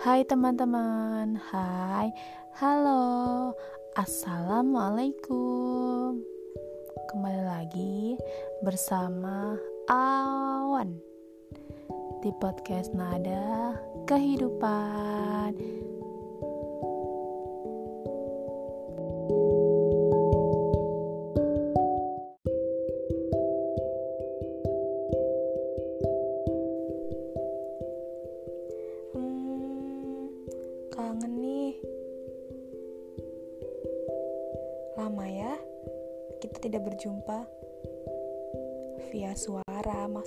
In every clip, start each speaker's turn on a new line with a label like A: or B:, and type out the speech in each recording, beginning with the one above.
A: Hai teman-teman, hai, halo, assalamualaikum. Kembali lagi bersama Awan di podcast Nada Kehidupan.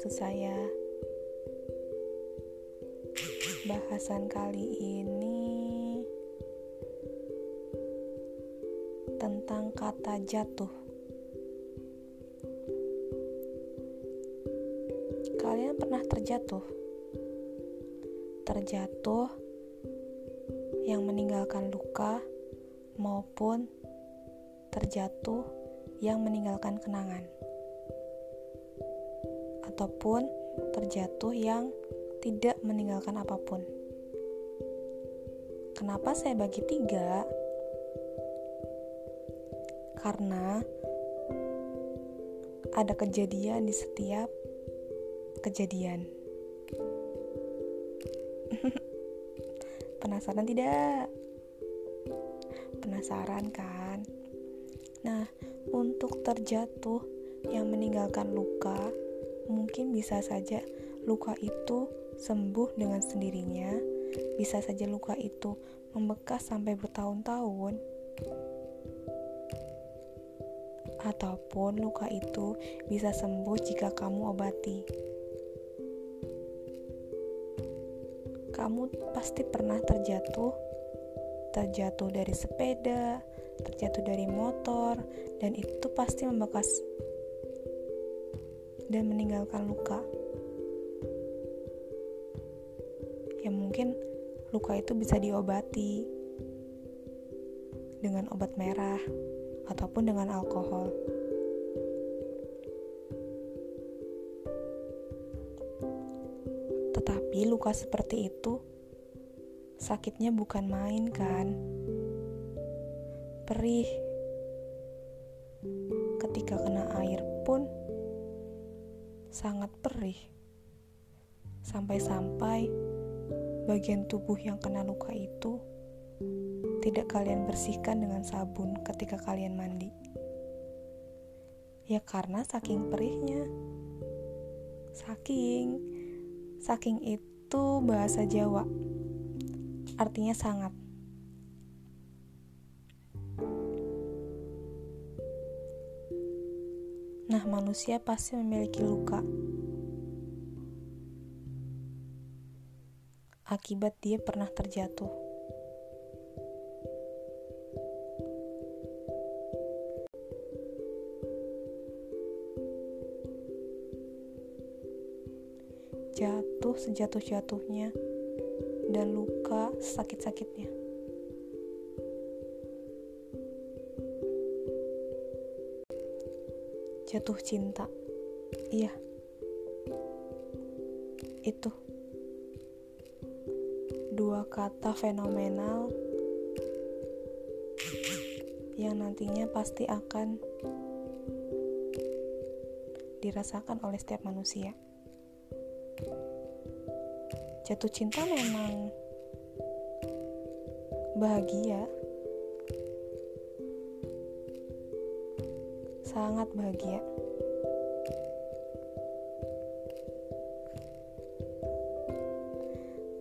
A: Maksud saya. Bahasan kali ini tentang kata jatuh. Kalian pernah terjatuh? Terjatuh yang meninggalkan luka maupun terjatuh yang meninggalkan kenangan ataupun terjatuh yang tidak meninggalkan apa pun. Kenapa saya bagi tiga? Karena ada kejadian di setiap kejadian. Penasaran tidak? Penasaran kan? Nah, untuk terjatuh yang meninggalkan luka, mungkin bisa saja luka itu sembuh dengan sendirinya, bisa saja luka itu membekas sampai bertahun-tahun, ataupun luka itu bisa sembuh jika kamu obati. kamu pasti pernah terjatuh, terjatuh dari sepeda, terjatuh dari motor, dan itu pasti membekas dan meninggalkan luka. Ya mungkin luka itu bisa diobati dengan obat merah ataupun dengan alkohol. Tetapi luka seperti itu sakitnya bukan main kan? Perih. Ketika kena air pun sangat perih. Sampai-sampai bagian tubuh yang kena luka itu tidak kalian bersihkan dengan sabun ketika kalian mandi. Ya karena saking perihnya. Saking Saking itu bahasa Jawa. Artinya sangat. Nah, manusia pasti memiliki luka. Akibat dia pernah terjatuh. jatuh sejatuh-jatuhnya dan luka sakit-sakitnya. Jatuh cinta. Iya. Itu. Dua kata fenomenal yang nantinya pasti akan dirasakan oleh setiap manusia jatuh cinta memang bahagia sangat bahagia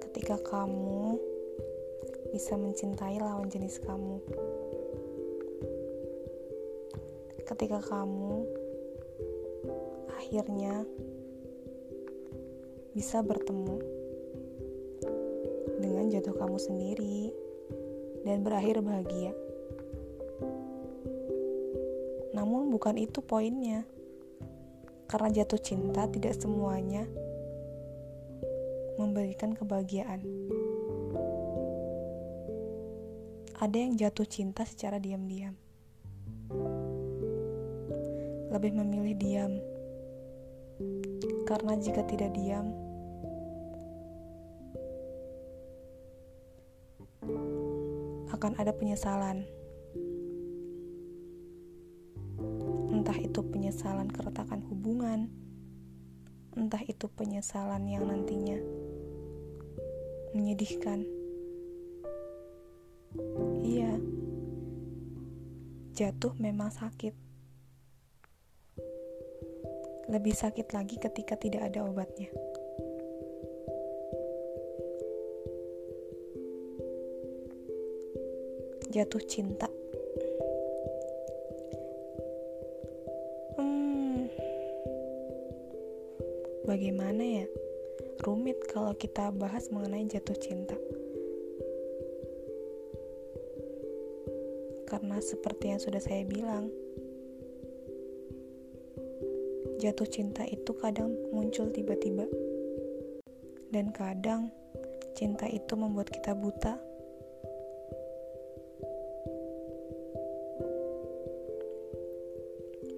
A: ketika kamu bisa mencintai lawan jenis kamu ketika kamu akhirnya bisa bertemu dengan jatuh kamu sendiri dan berakhir bahagia. Namun, bukan itu poinnya, karena jatuh cinta tidak semuanya memberikan kebahagiaan. Ada yang jatuh cinta secara diam-diam, lebih memilih diam karena jika tidak diam, akan ada penyesalan. Entah itu penyesalan keretakan hubungan, entah itu penyesalan yang nantinya menyedihkan. Iya, jatuh memang sakit. Lebih sakit lagi ketika tidak ada obatnya. Jatuh cinta. Bagaimana ya? Rumit kalau kita bahas mengenai jatuh cinta. Karena seperti yang sudah saya bilang, jatuh cinta itu kadang muncul tiba-tiba. Dan kadang cinta itu membuat kita buta.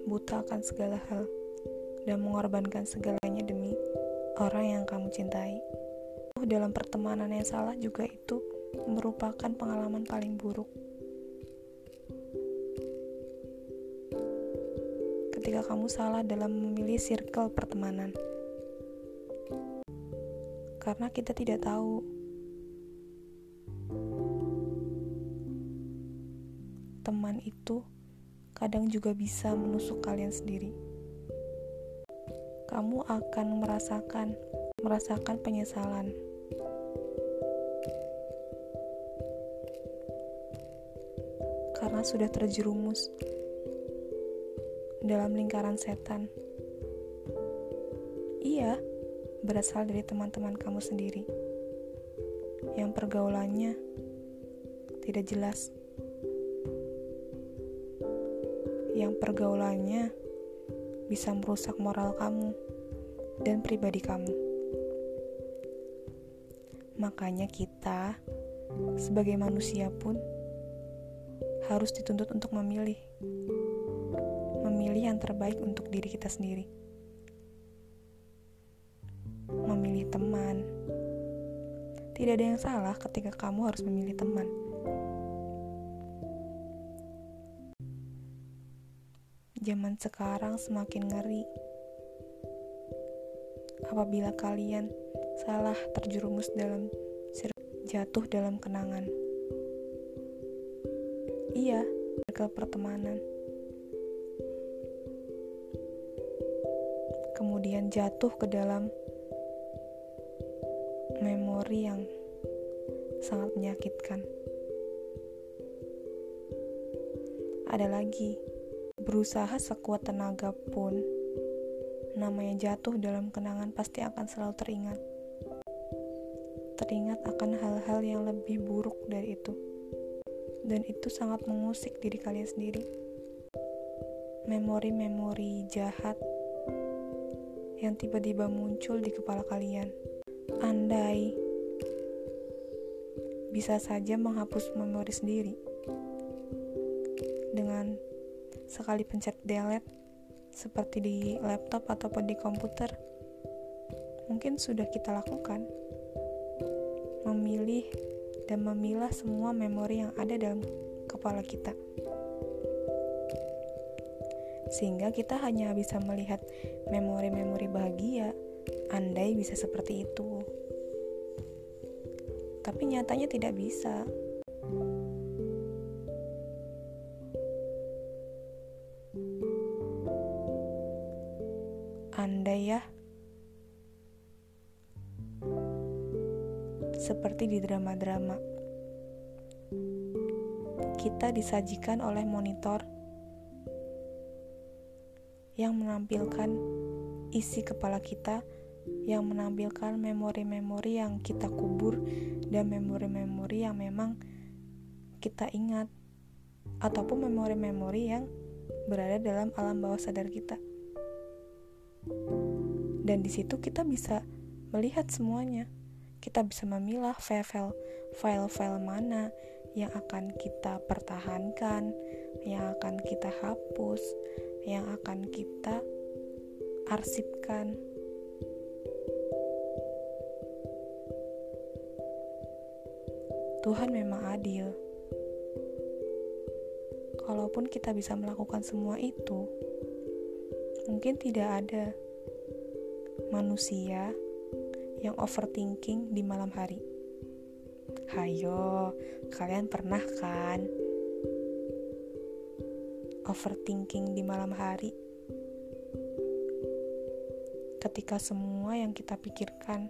A: Buta akan segala hal dan mengorbankan segalanya demi orang yang kamu cintai. Dalam pertemanan yang salah juga itu merupakan pengalaman paling buruk. ketika kamu salah dalam memilih circle pertemanan. Karena kita tidak tahu teman itu kadang juga bisa menusuk kalian sendiri. Kamu akan merasakan merasakan penyesalan. Karena sudah terjerumus dalam lingkaran setan. Iya, berasal dari teman-teman kamu sendiri yang pergaulannya tidak jelas, yang pergaulannya bisa merusak moral kamu dan pribadi kamu. Makanya, kita sebagai manusia pun harus dituntut untuk memilih memilih yang terbaik untuk diri kita sendiri. Memilih teman. Tidak ada yang salah ketika kamu harus memilih teman. Zaman sekarang semakin ngeri. Apabila kalian salah terjerumus dalam jatuh dalam kenangan. Iya, circle pertemanan. kemudian jatuh ke dalam memori yang sangat menyakitkan. Ada lagi, berusaha sekuat tenaga pun, namanya jatuh dalam kenangan pasti akan selalu teringat. Teringat akan hal-hal yang lebih buruk dari itu. Dan itu sangat mengusik diri kalian sendiri. Memori-memori jahat yang tiba-tiba muncul di kepala kalian. Andai bisa saja menghapus memori sendiri dengan sekali pencet delete seperti di laptop ataupun di komputer mungkin sudah kita lakukan memilih dan memilah semua memori yang ada dalam kepala kita sehingga kita hanya bisa melihat memori-memori bahagia. Andai bisa seperti itu, tapi nyatanya tidak bisa. Seperti di drama-drama, kita disajikan oleh monitor yang menampilkan isi kepala kita, yang menampilkan memori-memori yang kita kubur, dan memori-memori yang memang kita ingat, ataupun memori-memori yang berada dalam alam bawah sadar kita. Dan di situ kita bisa melihat semuanya. Kita bisa memilah file-file mana yang akan kita pertahankan, yang akan kita hapus, yang akan kita arsipkan. Tuhan memang adil. kalaupun kita bisa melakukan semua itu, mungkin tidak ada manusia yang overthinking di malam hari. Hayo, kalian pernah kan overthinking di malam hari? Ketika semua yang kita pikirkan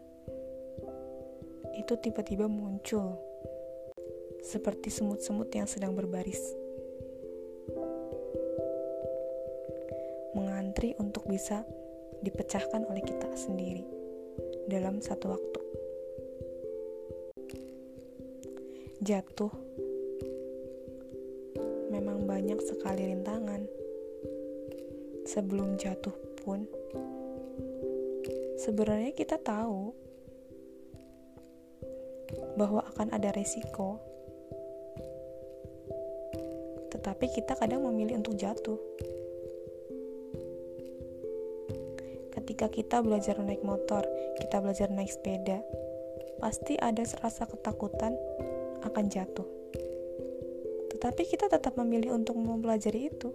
A: itu tiba-tiba muncul seperti semut-semut yang sedang berbaris. Mengantri untuk bisa dipecahkan oleh kita sendiri dalam satu waktu. Jatuh memang banyak sekali rintangan. Sebelum jatuh pun, sebenarnya kita tahu bahwa akan ada resiko, tetapi kita kadang memilih untuk jatuh. Ketika kita belajar naik motor, kita belajar naik sepeda, pasti ada rasa ketakutan akan jatuh. Tetapi kita tetap memilih untuk mempelajari itu.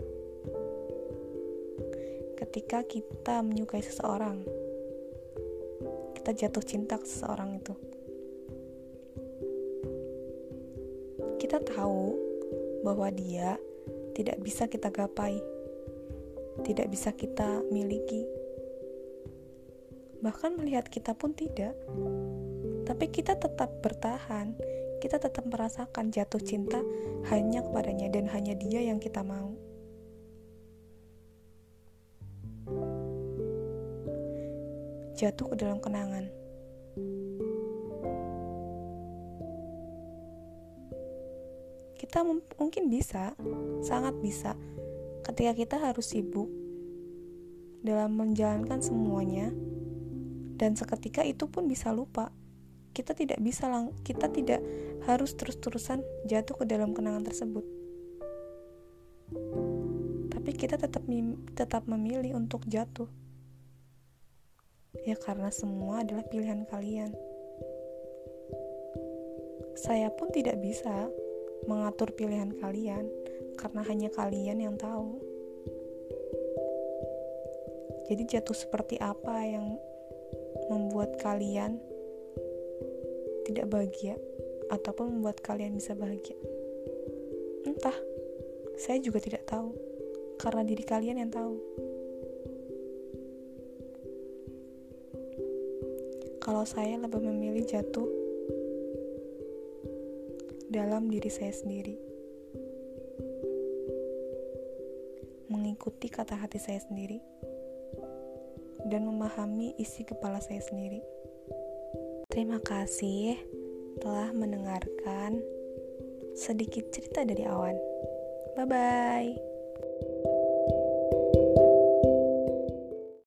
A: Ketika kita menyukai seseorang, kita jatuh cinta ke seseorang itu. Kita tahu bahwa dia tidak bisa kita gapai, tidak bisa kita miliki, bahkan melihat kita pun tidak. Tapi kita tetap bertahan, kita tetap merasakan jatuh cinta hanya kepadanya dan hanya dia yang kita mau. Jatuh ke dalam kenangan. Kita mungkin bisa, sangat bisa, ketika kita harus sibuk dalam menjalankan semuanya dan seketika itu pun bisa lupa. Kita tidak bisa lang kita tidak harus terus-terusan jatuh ke dalam kenangan tersebut. Tapi kita tetap tetap memilih untuk jatuh. Ya karena semua adalah pilihan kalian. Saya pun tidak bisa mengatur pilihan kalian karena hanya kalian yang tahu. Jadi jatuh seperti apa yang membuat kalian tidak bahagia ataupun membuat kalian bisa bahagia. Entah, saya juga tidak tahu karena diri kalian yang tahu. Kalau saya lebih memilih jatuh dalam diri saya sendiri, mengikuti kata hati saya sendiri dan memahami isi kepala saya sendiri. Terima kasih telah mendengarkan sedikit cerita dari awan. Bye bye.